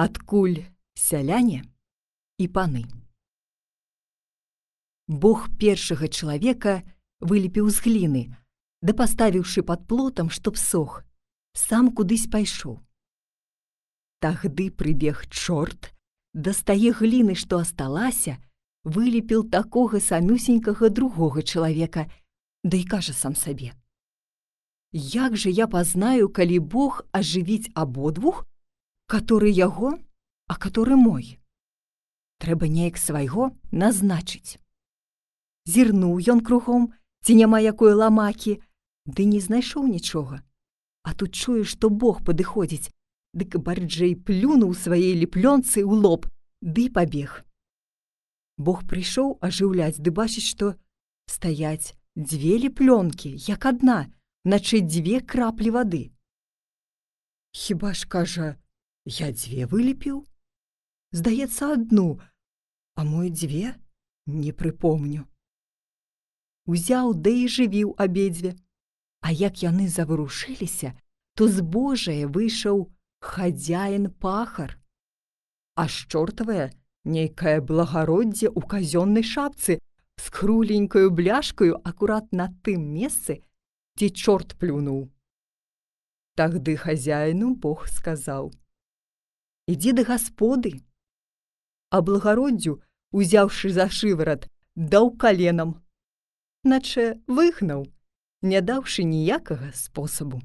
Адкуль сяляне і паны. Бог першага чалавека вылепіў з гліны, да паставіўшы пад плотам, чтоб сох, сам кудысь пайшоў. Тагды прыбег чорт, дастае гліны, што асталася, вылепіў такога самюсенькага другога чалавека, да і кажа сам сабе. Як жа я пазнаю, калі Бог ажывіць абодвух, который яго, а который мой. Трэба неяк свайго назначыць. Зірнуў ён кругом, ці няма якой ламакі, ды не знайшоў нічога. А тут чуе, што Бог падыходзіць, дык барджэй плюнуў сваей ліплёнцы ў лоб, ды пабег. Бог прыйшоў ажыўляць ды бачыць, што стаяць дзве ліплёнкі, як адна, наче дзве краплі вады. Хіба ж кажа, я дзве вылепіў? Здаецца адну, а мой дзве не прыпомню. Узяў да і жывіў абедзве. А як яны заварушыліся, то з Божае выйшаў хадзяін пахар. А чортавая нейкае благароддзе ў казённай шапцы з круленькаю бляшкаю акурат на тым месцы, ці чорт плюнуў. Тагды хазяіну Бог сказаў: « Ідзі да гасподы. А благароддзю, узяўшы за шыварат, даў каленам. Наче выгнаў, не даўшы ніякага спосабу.